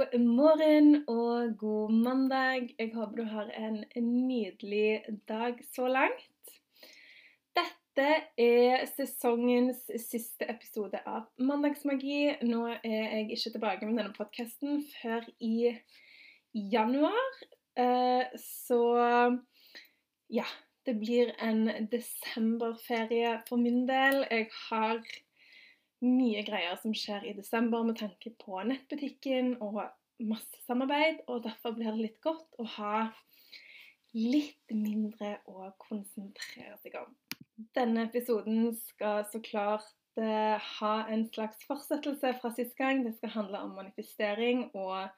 God morgen og god mandag. Jeg håper du har en nydelig dag så langt. Dette er sesongens siste episode av Mandagsmagi. Nå er jeg ikke tilbake med denne podkasten før i januar. Eh, Så ja, det blir en desemberferie for min del. Jeg har mye greier som skjer i desember med tanke på nettbutikken og masse samarbeid, og derfor blir det litt godt å ha litt mindre å konsentrere seg om. Denne episoden skal så klart eh, ha en slags fortsettelse fra sist gang. Det skal handle om manifestering, og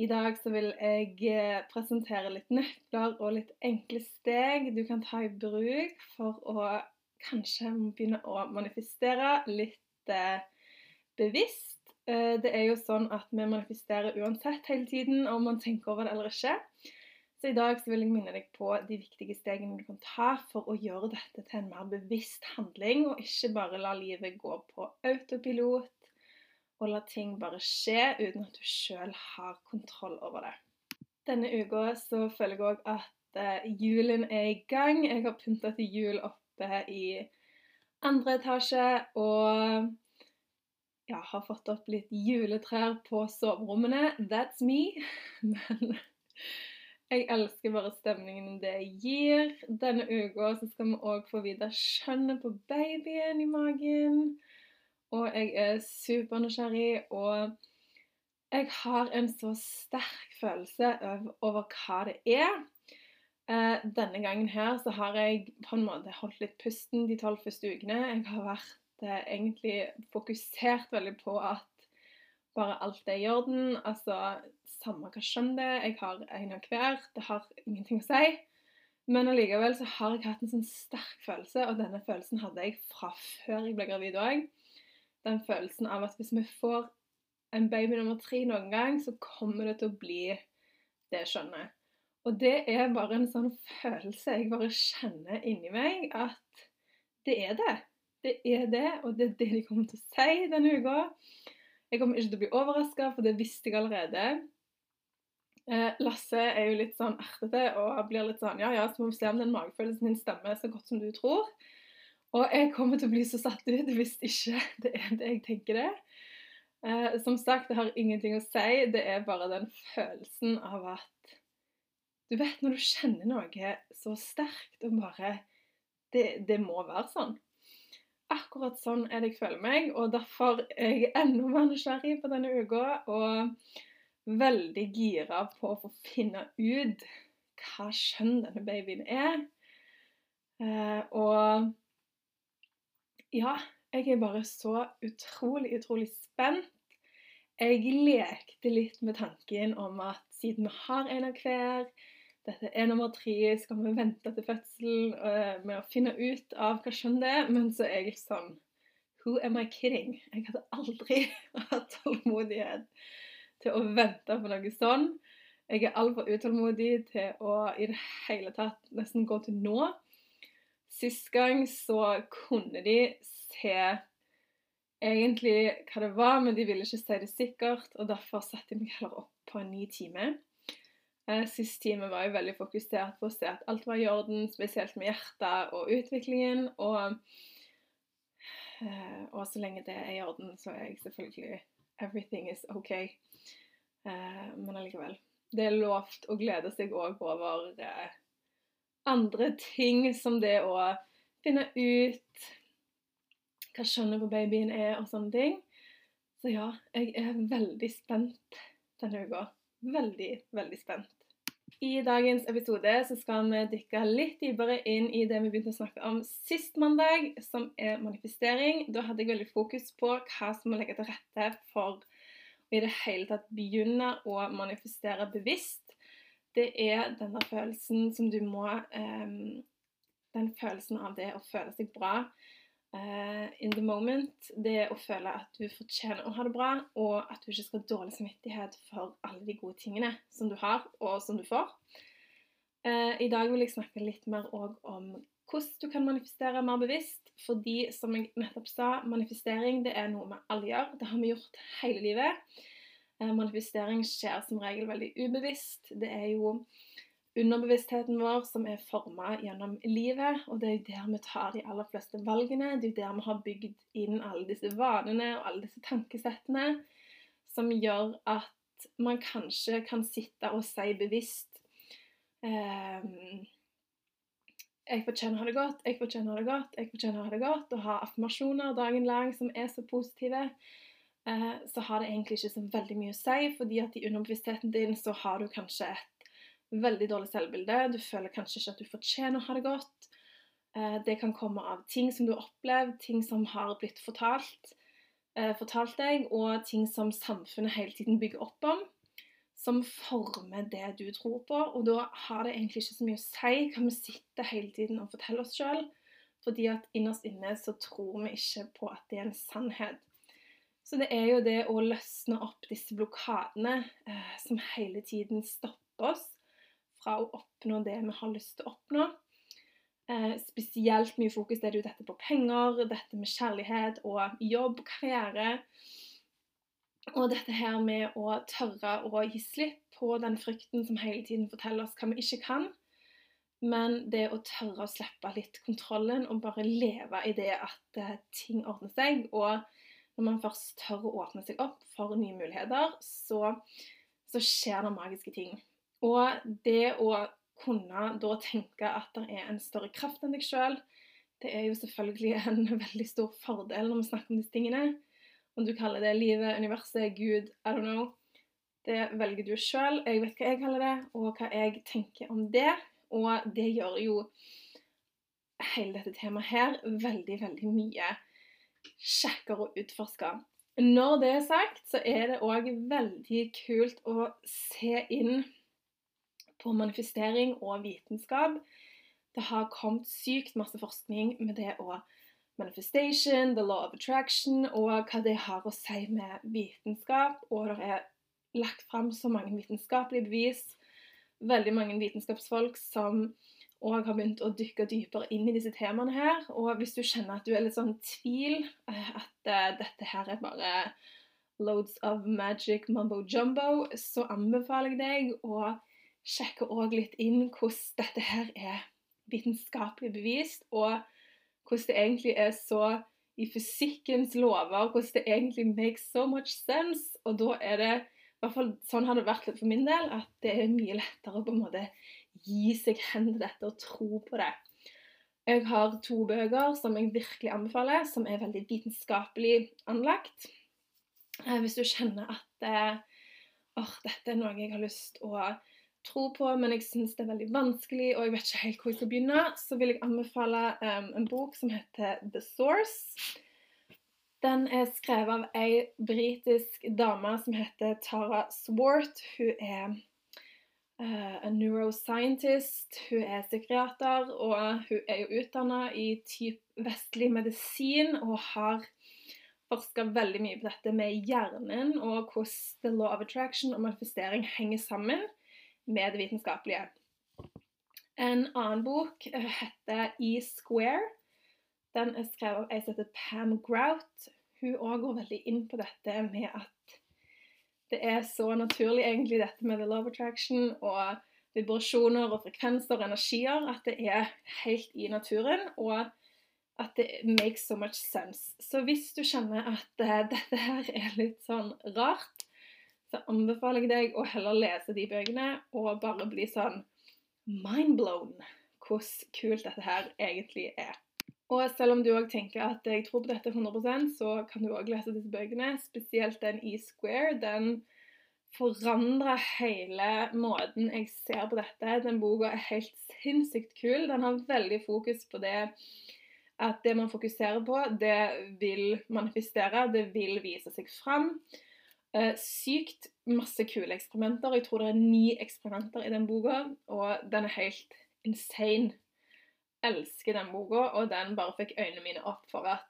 i dag så vil jeg eh, presentere litt nøkler og litt enkle steg du kan ta i bruk for å kanskje begynne å manifestere litt eh, bevisst. Eh, det er jo sånn at vi manifesterer uansett hele tiden, om man tenker over det eller ikke. Så i dag så vil jeg minne deg på de viktige stegene du kan ta for å gjøre dette til en mer bevisst handling, og ikke bare la livet gå på autopilot og la ting bare skje uten at du sjøl har kontroll over det. Denne uka så føler jeg òg at eh, julen er i gang. Jeg har pynta til jul oppe i andre etasje og ja, har fått opp litt juletrær på soverommene. That's me. Men jeg elsker bare stemningen det gir. Denne uka skal vi òg få vite skjønnet på babyen i magen. Og jeg er supernysgjerrig, og jeg har en så sterk følelse over, over hva det er. Eh, denne gangen her så har jeg på en måte holdt litt pusten de tolv første ukene. Jeg har vært eh, egentlig fokusert veldig på at bare alt er i orden. Altså samme hva skjønn det jeg har en av hver. Det har ingenting å si. Men allikevel så har jeg hatt en sånn sterk følelse, og denne følelsen hadde jeg fra før jeg ble gravid òg. Den følelsen av at hvis vi får en baby nummer tre noen gang, så kommer det til å bli det skjønnet. Og det er bare en sånn følelse jeg bare kjenner inni meg, at det er det. Det er det, og det er det de kommer til å si denne uka. Jeg kommer ikke til å bli overraska, for det visste jeg allerede. Eh, Lasse er jo litt sånn ertete og blir litt sånn Ja, ja, så må vi se om den magefølelsen din stemmer så godt som du tror. Og jeg kommer til å bli så satt ut hvis ikke det er det jeg tenker det. Eh, som sagt, det har ingenting å si. Det er bare den følelsen av at Du vet når du kjenner noe så sterkt og bare Det, det må være sånn. Akkurat sånn er det jeg føler meg, og derfor er jeg enda mer nysgjerrig på denne uka. Og veldig gira på å få finne ut hva kjønn denne babyen er. Eh, og ja, jeg er bare så utrolig, utrolig spent. Jeg lekte litt med tanken om at siden vi har en av hver, dette er nummer tre, skal vi vente til fødsel eh, med å finne ut av hva kjønn det er. Men så er jeg sånn Who am I kidding? Jeg hadde aldri hatt tålmodighet til å vente på noe sånn. Jeg er altfor utålmodig til å i det hele tatt nesten gå til nå. Sist gang så kunne de se egentlig hva det var, men de ville ikke si det sikkert, og derfor satte de meg heller opp på en ny time. Eh, Sist time var jeg veldig fokusert på å se at alt var i orden, spesielt med hjertet og utviklingen. Og, eh, og så lenge det er i orden, så er jeg selvfølgelig Everything is OK. Eh, Men allikevel. Det er lovt å glede seg òg over andre ting, som det å finne ut hva skjønnet på babyen er, og sånne ting. Så ja, jeg er veldig spent denne uka. Veldig, veldig spent. I dagens episode så skal vi dykke litt dypere inn i det vi begynte å snakke om sist mandag, som er manifestering. Da hadde jeg veldig fokus på hva som må legge til rette for å i det hele tatt begynne å manifestere bevisst. det er denne følelsen som du må eh, Den følelsen av det å føle seg bra uh, in the moment. Det å føle at du fortjener å ha det bra, og at du ikke skal ha dårlig samvittighet for alle de gode tingene som du har, og som du får. Uh, I dag vil jeg snakke litt mer om hvordan du kan manifestere mer bevisst. Fordi, som jeg nettopp sa, manifestering det er noe vi alle gjør. Det har vi gjort hele livet. Uh, manifestering skjer som regel veldig ubevisst. Det er jo underbevisstheten vår som er forma gjennom livet. Og det er jo der vi tar de aller fleste valgene. Det er jo der vi har bygd inn alle disse vanene og alle disse tankesettene som gjør at man kanskje kan sitte og si bevisst um, jeg fortjener å ha det godt, jeg fortjener å ha det godt, jeg fortjener å ha det godt. Og ha affirmasjoner dagen lang som er så positive. Uh, så har det egentlig ikke så veldig mye å si, fordi at i underbevisstheten din så har du kanskje et veldig dårlig selvbilde. Du føler kanskje ikke at du fortjener å ha det godt. Eh, det kan komme av ting som du har opplevd, ting som har blitt fortalt, eh, fortalt deg, og ting som samfunnet hele tiden bygger opp om, som former det du tror på. Og da har det egentlig ikke så mye å si hva vi sitter hele tiden og forteller oss sjøl, fordi at innerst inne så tror vi ikke på at det er en sannhet. Så det er jo det å løsne opp disse blokadene eh, som hele tiden stopper oss fra å oppnå det vi har lyst til å oppnå. Eh, spesielt mye fokus er det jo dette på penger, dette med kjærlighet og jobb, karriere. Og dette her med å tørre å gi slipp på den frykten som hele tiden forteller oss hva vi ikke kan. Men det å tørre å slippe litt kontrollen og bare leve i det at uh, ting ordner seg. Og når man først tør å åpne seg opp for nye muligheter, så, så skjer det magiske ting. Og det å kunne da tenke at det er en større kraft enn deg sjøl, det er jo selvfølgelig en veldig stor fordel når vi snakker om disse tingene. Om du kaller det livet, universet, Gud, I don't know. Det velger du sjøl. Jeg vet hva jeg kaller det, og hva jeg tenker om det. Og det gjør jo hele dette temaet her veldig, veldig mye kjekkere å utforske. Når det er sagt, så er det òg veldig kult å se inn på manifestering og vitenskap. Det har kommet sykt masse forskning med det å manifestation, the law of attraction, og hva det har å si med vitenskap. Og det er lagt fram så mange vitenskapelige bevis. Veldig mange vitenskapsfolk som òg har begynt å dykke dypere inn i disse temaene her. Og hvis du kjenner at du er litt sånn tvil, eh, at uh, dette her er bare loads of magic mumbo jumbo, så anbefaler jeg deg å sjekker òg litt inn hvordan dette her er vitenskapelig bevist, og hvordan det egentlig er så i fysikkens lover, hvordan det egentlig makes so much sense. Og da er det i hvert fall Sånn har det vært litt for min del, at det er mye lettere å på en måte gi seg hen til dette og tro på det. Jeg har to bøker som jeg virkelig anbefaler, som er veldig vitenskapelig anlagt. Eh, hvis du kjenner at oh, dette er noe jeg har lyst å tro på, men jeg syns det er veldig vanskelig, og jeg vet ikke helt hvor jeg skal begynne, så vil jeg anbefale um, en bok som heter The Source. Den er skrevet av ei britisk dame som heter Tara Swart. Hun er uh, en neuroscientist, hun er psykiater, og hun er jo utdanna i typ vestlig medisin og har forska veldig mye på dette med hjernen og hvordan the law of attraction og manifestering henger sammen med det vitenskapelige. En annen bok eh, heter E-Square. Den er skrevet av ei som heter Pam Grout. Hun òg går veldig inn på dette med at det er så naturlig, egentlig, dette med the love attraction og vibrasjoner og frekvenser og energier, at det er helt i naturen, og at det makes so much sense. Så hvis du kjenner at uh, dette her er litt sånn rart, så anbefaler jeg deg å heller lese de bøkene og bare bli sånn mindblown hvor kult dette her egentlig er. Og selv om du òg tenker at jeg tror på dette 100% så kan du òg lese disse bøkene, spesielt den i Square. Den forandra hele måten jeg ser på dette. Den boka er helt sinnssykt kul. Den har veldig fokus på det at det man fokuserer på, det vil manifestere, det vil vise seg fram. Eh, sykt masse kule eksperimenter. Jeg tror det er ni eksperimenter i den boka, og den er helt insane. Elsker den boka, og den bare fikk øynene mine opp for at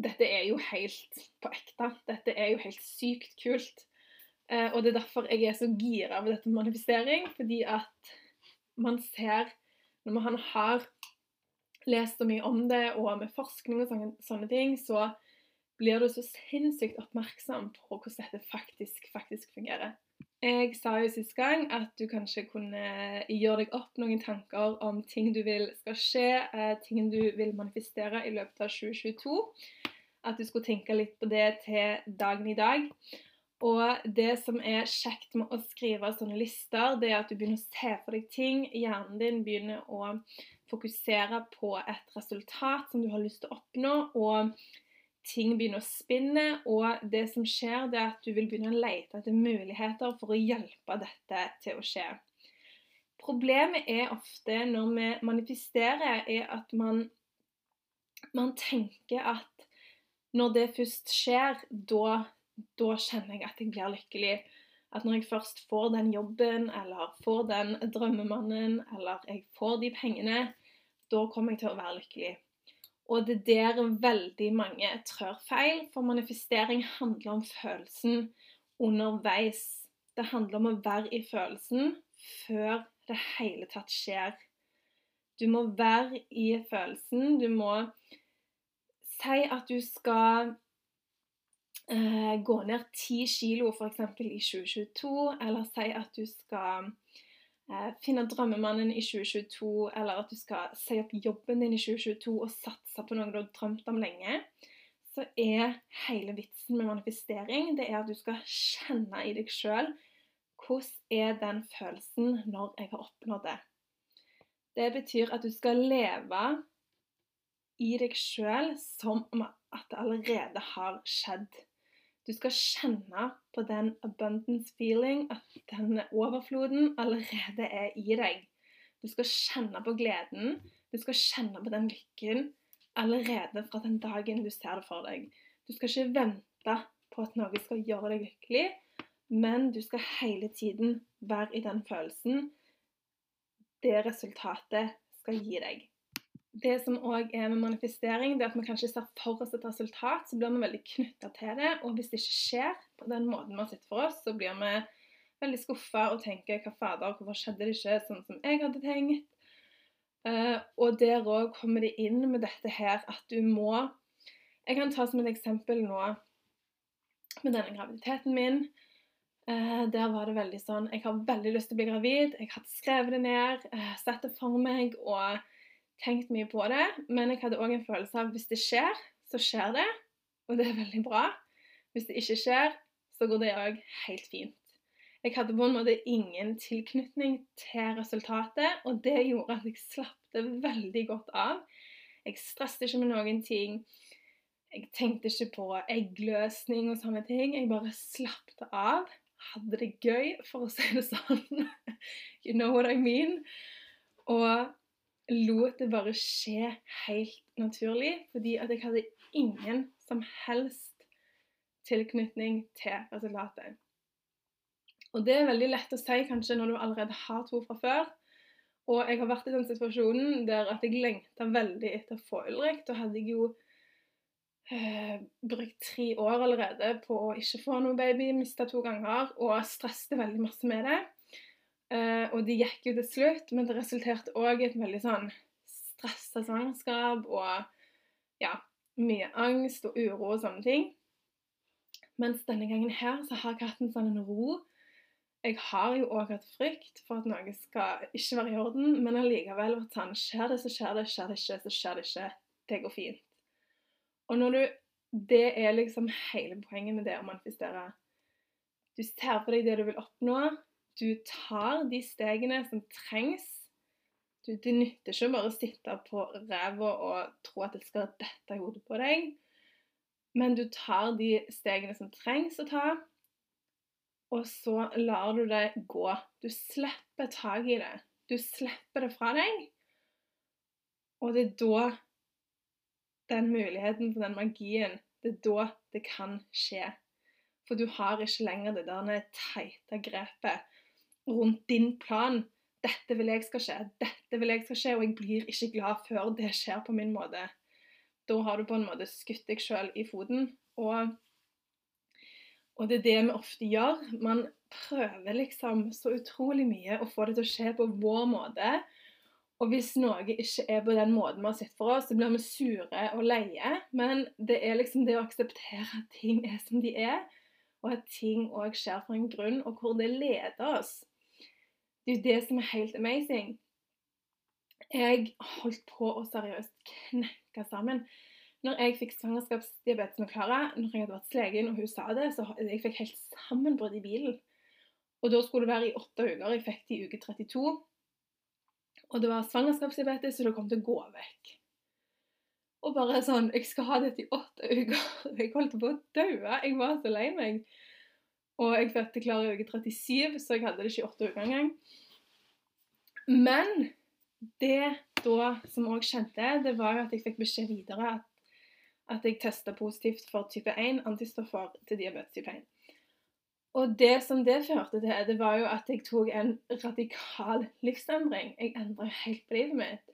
dette er jo helt på ekte. Dette er jo helt sykt kult. Eh, og det er derfor jeg er så gira over dette med manifestering, fordi at man ser Når man har lest så mye om det, og med forskning og sånne ting, så blir du så sinnssykt oppmerksom på hvordan dette faktisk, faktisk fungerer. Jeg sa jo sist gang at du kanskje kunne gjøre deg opp noen tanker om ting du vil skal skje, eh, ting du vil manifestere i løpet av 2022. At du skulle tenke litt på det til dagen i dag. Og det som er kjekt med å skrive sånne lister, det er at du begynner å se for deg ting. Hjernen din begynner å fokusere på et resultat som du har lyst til å oppnå. og ting begynner å spinne, og det som skjer, det er at du vil begynne å lete etter muligheter for å hjelpe dette til å skje. Problemet er ofte når vi manifesterer, er at man, man tenker at når det først skjer, da, da kjenner jeg at jeg blir lykkelig. At når jeg først får den jobben, eller får den drømmemannen, eller jeg får de pengene, da kommer jeg til å være lykkelig. Og det er der veldig mange trør feil, for manifestering handler om følelsen underveis. Det handler om å være i følelsen før det hele tatt skjer. Du må være i følelsen. Du må si at du skal eh, gå ned ti kilo f.eks. i 2022, eller si at du skal finne drømmemannen i 2022, eller at du skal si opp jobben din i 2022 og satse på noe du har drømt om lenge, så er hele vitsen med manifestering det er at du skal kjenne i deg sjøl hvordan er den følelsen når jeg har oppnådd det. Det betyr at du skal leve i deg sjøl som om at det allerede har skjedd. Du skal kjenne på den abundance feeling, at denne overfloden allerede er i deg. Du skal kjenne på gleden, du skal kjenne på den lykken allerede fra den dagen du ser det for deg. Du skal ikke vente på at noe skal gjøre deg lykkelig, men du skal hele tiden være i den følelsen det resultatet skal gi deg det som òg er med manifestering, det er at vi kanskje ser for oss et resultat, så blir vi veldig knytta til det. Og hvis det ikke skjer på den måten vi har sett for oss, så blir vi veldig skuffa og tenker hva fader, hvorfor skjedde det ikke sånn som jeg hadde tenkt? Uh, og der òg kommer det inn med dette her at du må Jeg kan ta som et eksempel nå med denne graviditeten min. Uh, der var det veldig sånn Jeg har veldig lyst til å bli gravid. Jeg hadde skrevet det ned, uh, sett det for meg. og tenkt mye på det, men jeg hadde òg en følelse av hvis det skjer, så skjer det, og det er veldig bra. Hvis det ikke skjer, så går det òg helt fint. Jeg hadde på en måte ingen tilknytning til resultatet, og det gjorde at jeg slapp det veldig godt av. Jeg stresset ikke med noen ting. Jeg tenkte ikke på eggløsning og sånne ting. Jeg bare slapp det av. Hadde det gøy, for å si det sånn. you know what I mean? Og lot det bare skje helt naturlig, fordi at jeg hadde ingen som helst tilknytning til resultatet. Og det er veldig lett å si kanskje når du allerede har to fra før. Og jeg har vært i den situasjonen der at jeg lengta veldig etter å få Ulrik. Da hadde jeg jo eh, brukt tre år allerede på å ikke få noe baby, mista to ganger og stresset veldig masse med det. Uh, og det gikk jo til slutt, men det resulterte òg i et veldig sånn stressa svangerskap og ja, mye angst og uro og sånne ting. Mens denne gangen her så har jeg hatt en sånn ro. Jeg har jo òg hatt frykt for at noe skal ikke være i orden, men allikevel vært sånn Skjer det, så skjer det. Skjer det ikke, så skjer det ikke. Det går fint. Og når du Det er liksom hele poenget med det å manifestere. Du ser på deg det du vil oppnå, du tar de stegene som trengs. Du, det nytter ikke bare å sitte på ræva og tro at det skal dette i hodet på deg. Men du tar de stegene som trengs å ta, og så lar du det gå. Du slipper tak i det. Du slipper det fra deg. Og det er da den muligheten for den magien Det er da det kan skje. For du har ikke lenger det der teite grepet rundt din plan. Dette vil jeg skal skje, dette vil jeg skal skje, og jeg blir ikke glad før det skjer på min måte. Da har du på en måte skutt deg sjøl i foten. Og, og det er det vi ofte gjør. Man prøver liksom så utrolig mye å få det til å skje på vår måte. Og hvis noe ikke er på den måten vi har sett for oss, så blir vi sure og leie. Men det er liksom det å akseptere at ting er som de er, og at ting òg skjer for en grunn, og hvor det leder oss. Det er jo det som er helt amazing. Jeg holdt på å seriøst knekke sammen. Når jeg fikk svangerskapsdiabetes med Klara, når jeg hadde vært hos legen og hun sa det, så jeg fikk helt sammenbrudd i bilen. Og da skulle det være i åtte uker. Jeg fikk det i uke 32. Og det var svangerskapsdiabetes, så det kom til å gå vekk. Og bare sånn Jeg skal ha dette i åtte uker. Jeg holdt på å daue. Jeg var så lei meg. Og jeg fødte klar i uke 37, så jeg hadde det ikke i åtte uker engang. Men det da som òg skjedde, det var jo at jeg fikk beskjed videre at, at jeg testa positivt for type 1 antistoffer til diabetes type 1. Og det som det førte til, det var jo at jeg tok en radikal livsendring. Jeg endra helt på livet mitt.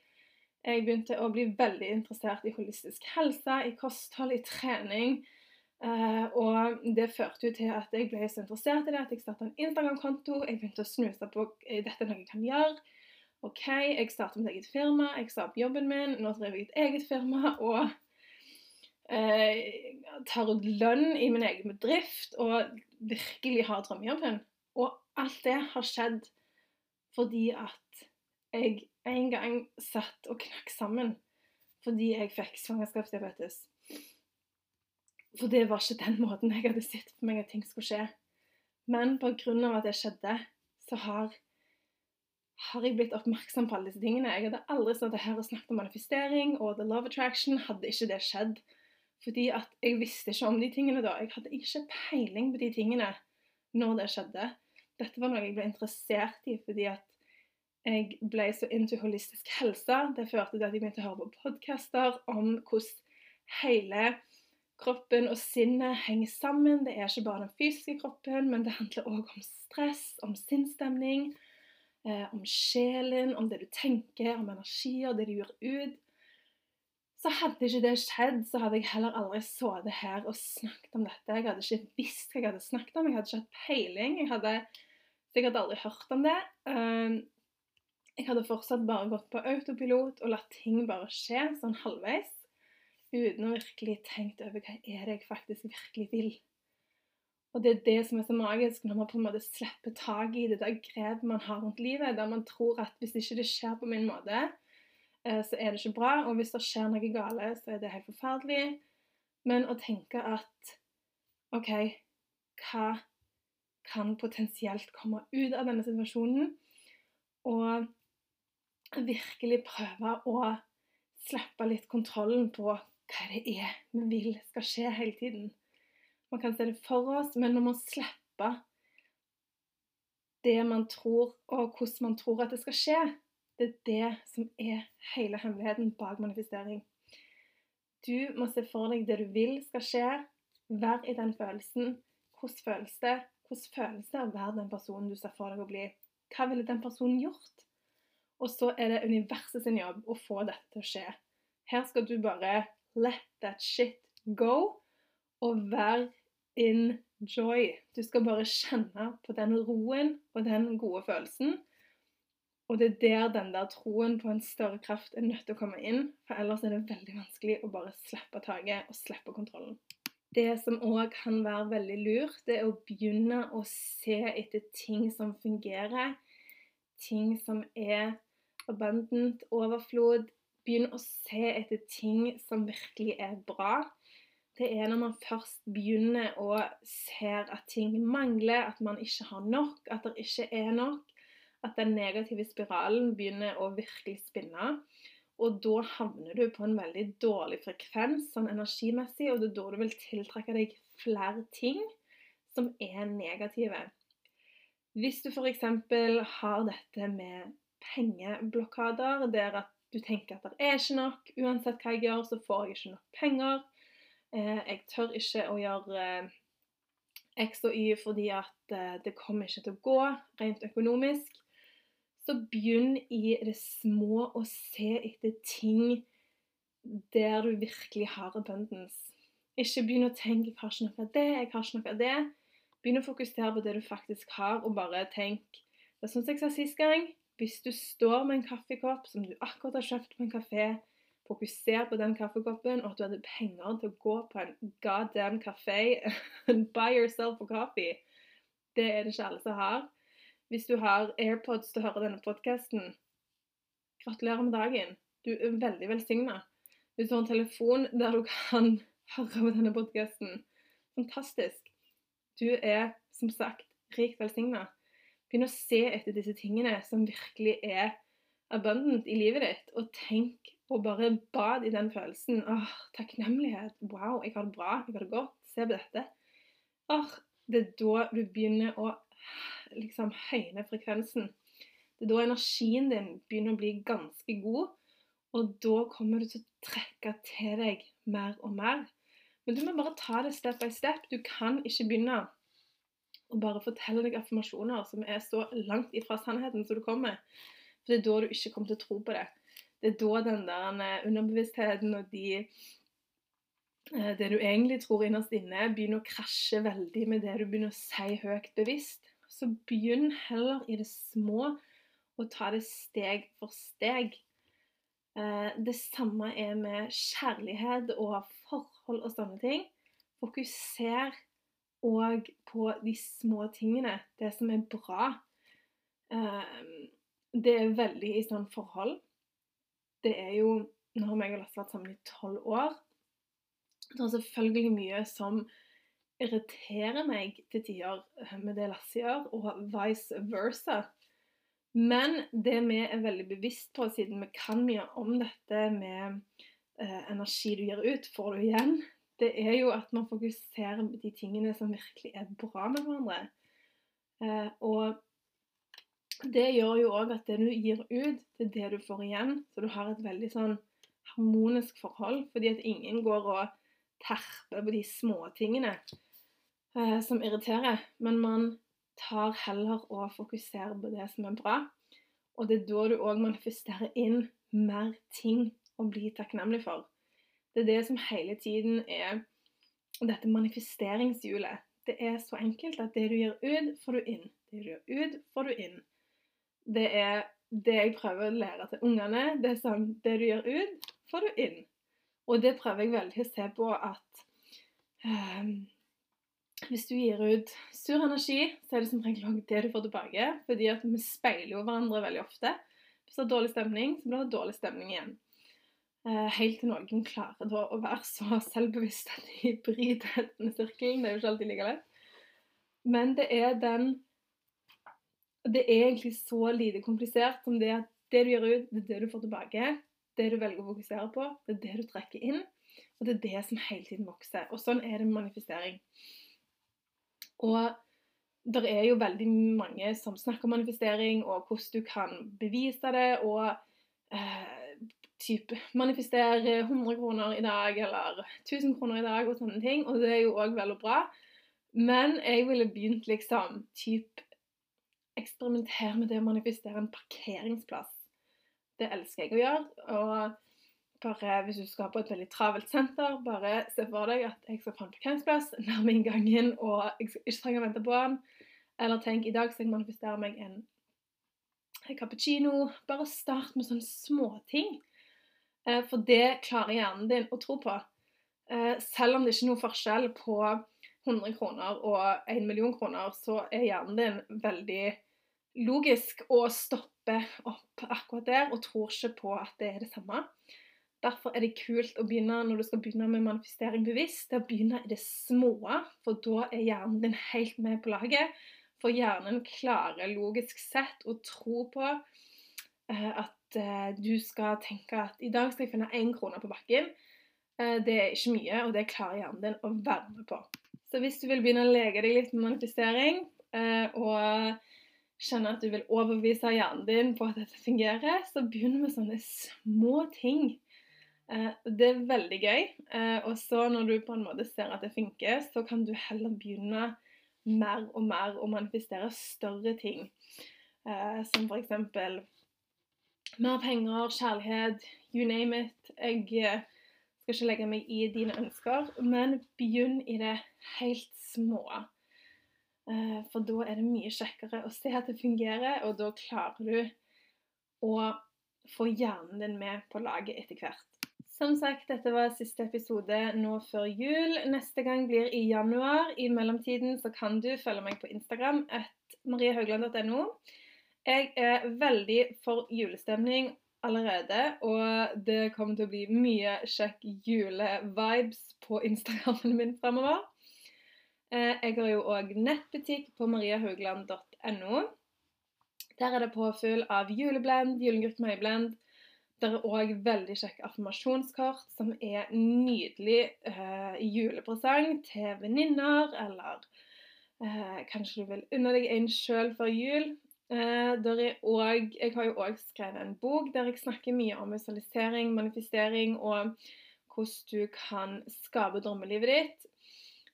Jeg begynte å bli veldig interessert i holistisk helse, i kosthold, i trening. Uh, og det førte jo til at jeg ble så interessert i det at jeg starta en Instagram-konto. Jeg begynte å snuse på er dette noe jeg kan gjøre. OK, jeg starta mitt eget firma, jeg sa opp jobben min, nå driver jeg et eget firma. og eh, tar ut lønn i min egen bedrift og virkelig har drømmejobben. Og alt det har skjedd fordi at jeg en gang satt og knakk sammen fordi jeg fikk svangerskapsdiabetes. For det var ikke den måten jeg hadde sett for meg at ting skulle skje. Men pga. at det skjedde, så har, har, jeg blitt oppmerksom på alle disse tingene. Jeg hadde aldri stått her og snakket om manifestering og the love attraction hadde ikke det skjedd. Fordi at jeg visste ikke om de tingene da. Jeg hadde ikke peiling på de tingene når det skjedde. Dette var noe jeg ble interessert i fordi at jeg ble så into holistisk helse. Det førte til at jeg begynte å høre på podcaster om hvordan hele kroppen og sinnet henger sammen. Det er ikke bare den fysiske kroppen, men det handler òg om stress, om sinnsstemning, eh, om sjelen, om det du tenker, om energier, det du gjør ut. Så hadde ikke det skjedd, så hadde jeg heller aldri sittet her og snakket om dette. Jeg hadde ikke visst hva jeg hadde snakket om, jeg hadde ikke hatt peiling. Jeg hadde sikkert aldri hørt om det. Ehm, jeg hadde fortsatt bare gått på autopilot og latt ting bare skje sånn halvveis. Uten å virkelig tenkt over hva er det jeg faktisk virkelig vil. Og det er det som er så magisk når man på en måte slipper tak i det der grepet man har rundt livet, der man tror at hvis ikke det skjer på min måte, Eh, så er det ikke bra. Og hvis det skjer noe gale, så er det helt forferdelig. Men å tenke at OK, hva kan potensielt komme ut av denne situasjonen? Og virkelig prøve å slippe litt kontrollen på hva det er vi vil skal skje hele tiden. Man kan se det for oss, men vi må slippe det man tror, og hvordan man tror at det skal skje. Det er det som er hele hemmeligheten bak manifestering. Du må se for deg det du vil skal skje. Vær i den følelsen. Hvordan føles det? Hvordan føles det å være den personen du ser for deg å bli? Hva ville den personen gjort? Og så er det universet sin jobb å få dette til å skje. Her skal du bare let that shit go, og vær in joy. Du skal bare kjenne på den roen og den gode følelsen. Og det er der den der troen på en større kraft er nødt til å komme inn. For ellers er det veldig vanskelig å bare slippe taket og slippe kontrollen. Det som òg kan være veldig lurt, det er å begynne å se etter ting som fungerer. Ting som er abundant, overflod. Begynn å se etter ting som virkelig er bra. Det er når man først begynner å se at ting mangler, at man ikke har nok, at det ikke er nok, at den negative spiralen begynner å virkelig spinne. Og da havner du på en veldig dårlig frekvens sånn energimessig, og det er da du vil tiltrekke deg flere ting som er negative. Hvis du f.eks. har dette med pengeblokader, der at du tenker at det er ikke nok, uansett hva jeg gjør, så får jeg ikke nok penger. Eh, jeg tør ikke å gjøre X og Y fordi at eh, det kommer ikke til å gå rent økonomisk, så begynn i det små å se etter ting der du virkelig har abundance. Ikke begynn å tenke 'jeg har ikke noe av det', 'jeg har ikke noe av det'. Begynn å fokusere på det du faktisk har, og bare tenk Det er som jeg sa sist gang. Hvis du står med en kaffekopp som du akkurat har kjøpt på en kafé, fokuser på den kaffekoppen, og at du hadde penger til å gå på en goddamn kafé and buy yourself a coffee. Det er det ikke alle som har. Hvis du har AirPods til å høre denne podkasten, gratulerer med dagen. Du er veldig velsigna. Hvis du har en telefon der du kan høre på denne podkasten, fantastisk. Du er som sagt rikt velsigna. Begynn å se etter disse tingene som virkelig er abundant i livet ditt, og tenk og bare bad i den følelsen. Åh, takknemlighet. Wow, jeg har det bra. Jeg har det godt. Se på dette. Åh, det er da du begynner å liksom høyne frekvensen. Det er da energien din begynner å bli ganske god, og da kommer du til å trekke til deg mer og mer. Men du må bare ta det step by step. Du kan ikke begynne å bare forteller deg affirmasjoner som er så langt ifra sannheten som du kommer. For det er da du ikke kommer til å tro på det det er da den der eh, underbevisstheten og de eh, det du egentlig tror innerst inne, begynner å krasje veldig med det du begynner å si høyt bevisst. Så begynn heller i det små og ta det steg for steg. Eh, det samme er med kjærlighet og forhold og sånne ting. Fokuser òg på de små tingene, det som er bra. Det er veldig i sånn forhold det er jo Nå har meg og Lasse vært sammen i tolv år. Det er selvfølgelig mye som irriterer meg til tider med det Lasse gjør, og vice versa. Men det vi er veldig bevisst på, siden vi kan mye om dette med eh, energi du gir ut, får du igjen, det er jo at man fokuserer på de tingene som virkelig er bra med hverandre. Eh, og det gjør jo òg at det du gir ut, det er det du får igjen. Så du har et veldig sånn harmonisk forhold, fordi at ingen går og terper på de småtingene eh, som irriterer. Men man tar heller og fokuserer på det som er bra. Og det er da du òg manifesterer inn mer ting å bli takknemlig for. Det er det som hele tiden er dette manifesteringshjulet. Det er så enkelt at det du gir ut, får du inn. Det du gjør ut, får du inn det er det jeg prøver å lære til ungene. Det er sånn Det du gjør ut, får du inn. Og det prøver jeg veldig å se på at um, hvis du gir ut sur energi, så er det som regel også det du får tilbake. Fordi at vi speiler jo hverandre veldig ofte. Hvis det er dårlig stemning, så blir det dårlig stemning igjen. Uh, helt til noen klarer da å være så selvbevisst at de bryter denne sirkelen. Det er jo ikke alltid like lett. Men det er den det er egentlig så lite komplisert som det at det du gjør ut, det er det du får tilbake. Det du velger å fokusere på, det er det du trekker inn. Og det er det som hele tiden vokser. Og sånn er det med manifestering. Og det er jo veldig mange som snakker om manifestering, og hvordan du kan bevise det, og eh, type manifestere 100 kroner i dag, eller 1000 kroner i dag, og sånne ting. Og det er jo òg vel og bra. Men jeg ville begynt liksom type eksperimentere med det å manifestere en parkeringsplass. Det elsker jeg å gjøre. og bare Hvis du skal på et veldig travelt senter, bare se for deg at jeg skal få en parkeringsplass nærme inngangen, og jeg skal ikke trenger å vente på den. Eller tenk i dag skal jeg manifestere meg en cappuccino. Bare start med sånne småting. Eh, for det klarer hjernen din å tro på. Eh, selv om det ikke er noen forskjell på 100 kroner og 1 million kroner, så er hjernen din veldig logisk å stoppe opp akkurat der og tror ikke på at det er det samme. Derfor er det kult å begynne når du skal begynne med manifestering bevisst, det å begynne i det små, for da er hjernen din helt med på laget. For hjernen klarer logisk sett å tro på eh, eh, du skal tenke at i dag skal jeg finne én krone på bakken. Eh, det er ikke mye, og det klarer hjernen din å være med på. Så hvis du vil begynne å leke deg litt med manifestering, og kjenner at du vil overbevise hjernen din på at dette fungerer, så begynn med sånne små ting. Eh, det er veldig gøy. Eh, og så når du på en måte ser at det funker, så kan du heller begynne mer og mer og manifestere større ting. Eh, som eksempel mer penger, kjærlighet, you name it. Jeg eh, skal ikke legge meg i dine ønsker, men begynn i det helt små. Eh, for da er det mye kjekkere å se at det fungerer, og da klarer du å få hjernen din med på laget etter hvert. Som sagt, dette var siste episode nå før jul. Neste gang blir i januar. I mellomtiden så kan du følge meg på Instagram at mariehaugland.no. Jeg er veldig for julestemning allerede, og det kommer til å bli mye kjekk julevibes på Instagrammen min fremover. Eh, jeg har jo òg nettbutikk på mariahaugland.no. Der er det påfyll av juleblend, julegutt møyblend, Der er òg veldig kjekke affirmasjonskort som er nydelig eh, julepresang til venninner, eller eh, kanskje du vil unne deg en sjøl før jul. Eh, også, jeg har jo òg skrevet en bok der jeg snakker mye om visualisering, manifestering og hvordan du kan skape drømmelivet ditt.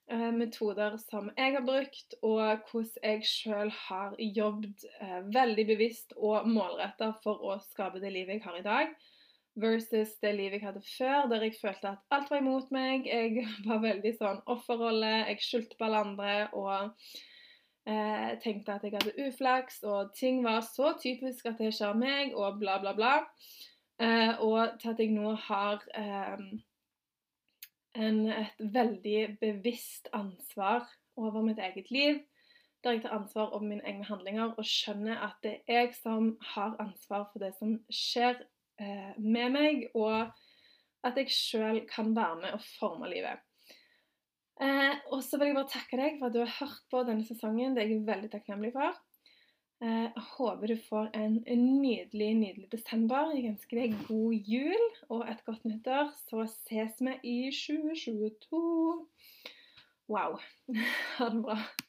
Eh, metoder som jeg har brukt, og hvordan jeg sjøl har jobbet eh, veldig bevisst og målretta for å skape det livet jeg har i dag versus det livet jeg hadde før, der jeg følte at alt var imot meg. Jeg var veldig sånn offerrolle, jeg skyldte på alle andre og eh, tenkte at jeg hadde uflaks, og ting var så typisk at det skjer meg, og bla, bla, bla. Eh, og til at jeg nå har eh, en, et veldig bevisst ansvar over mitt eget liv. Der jeg tar ansvar over mine egne handlinger og skjønner at det er jeg som har ansvar for det som skjer Eh, med meg, og at jeg sjøl kan være med og forme livet. Eh, og så vil jeg bare takke deg for at du har hørt på denne sesongen. Det er jeg veldig takknemlig for. Eh, jeg håper du får en, nydelig, nydelig desember. Jeg ønsker deg god jul og et godt nyttår. Så ses vi i 2022. Wow. Ha det bra.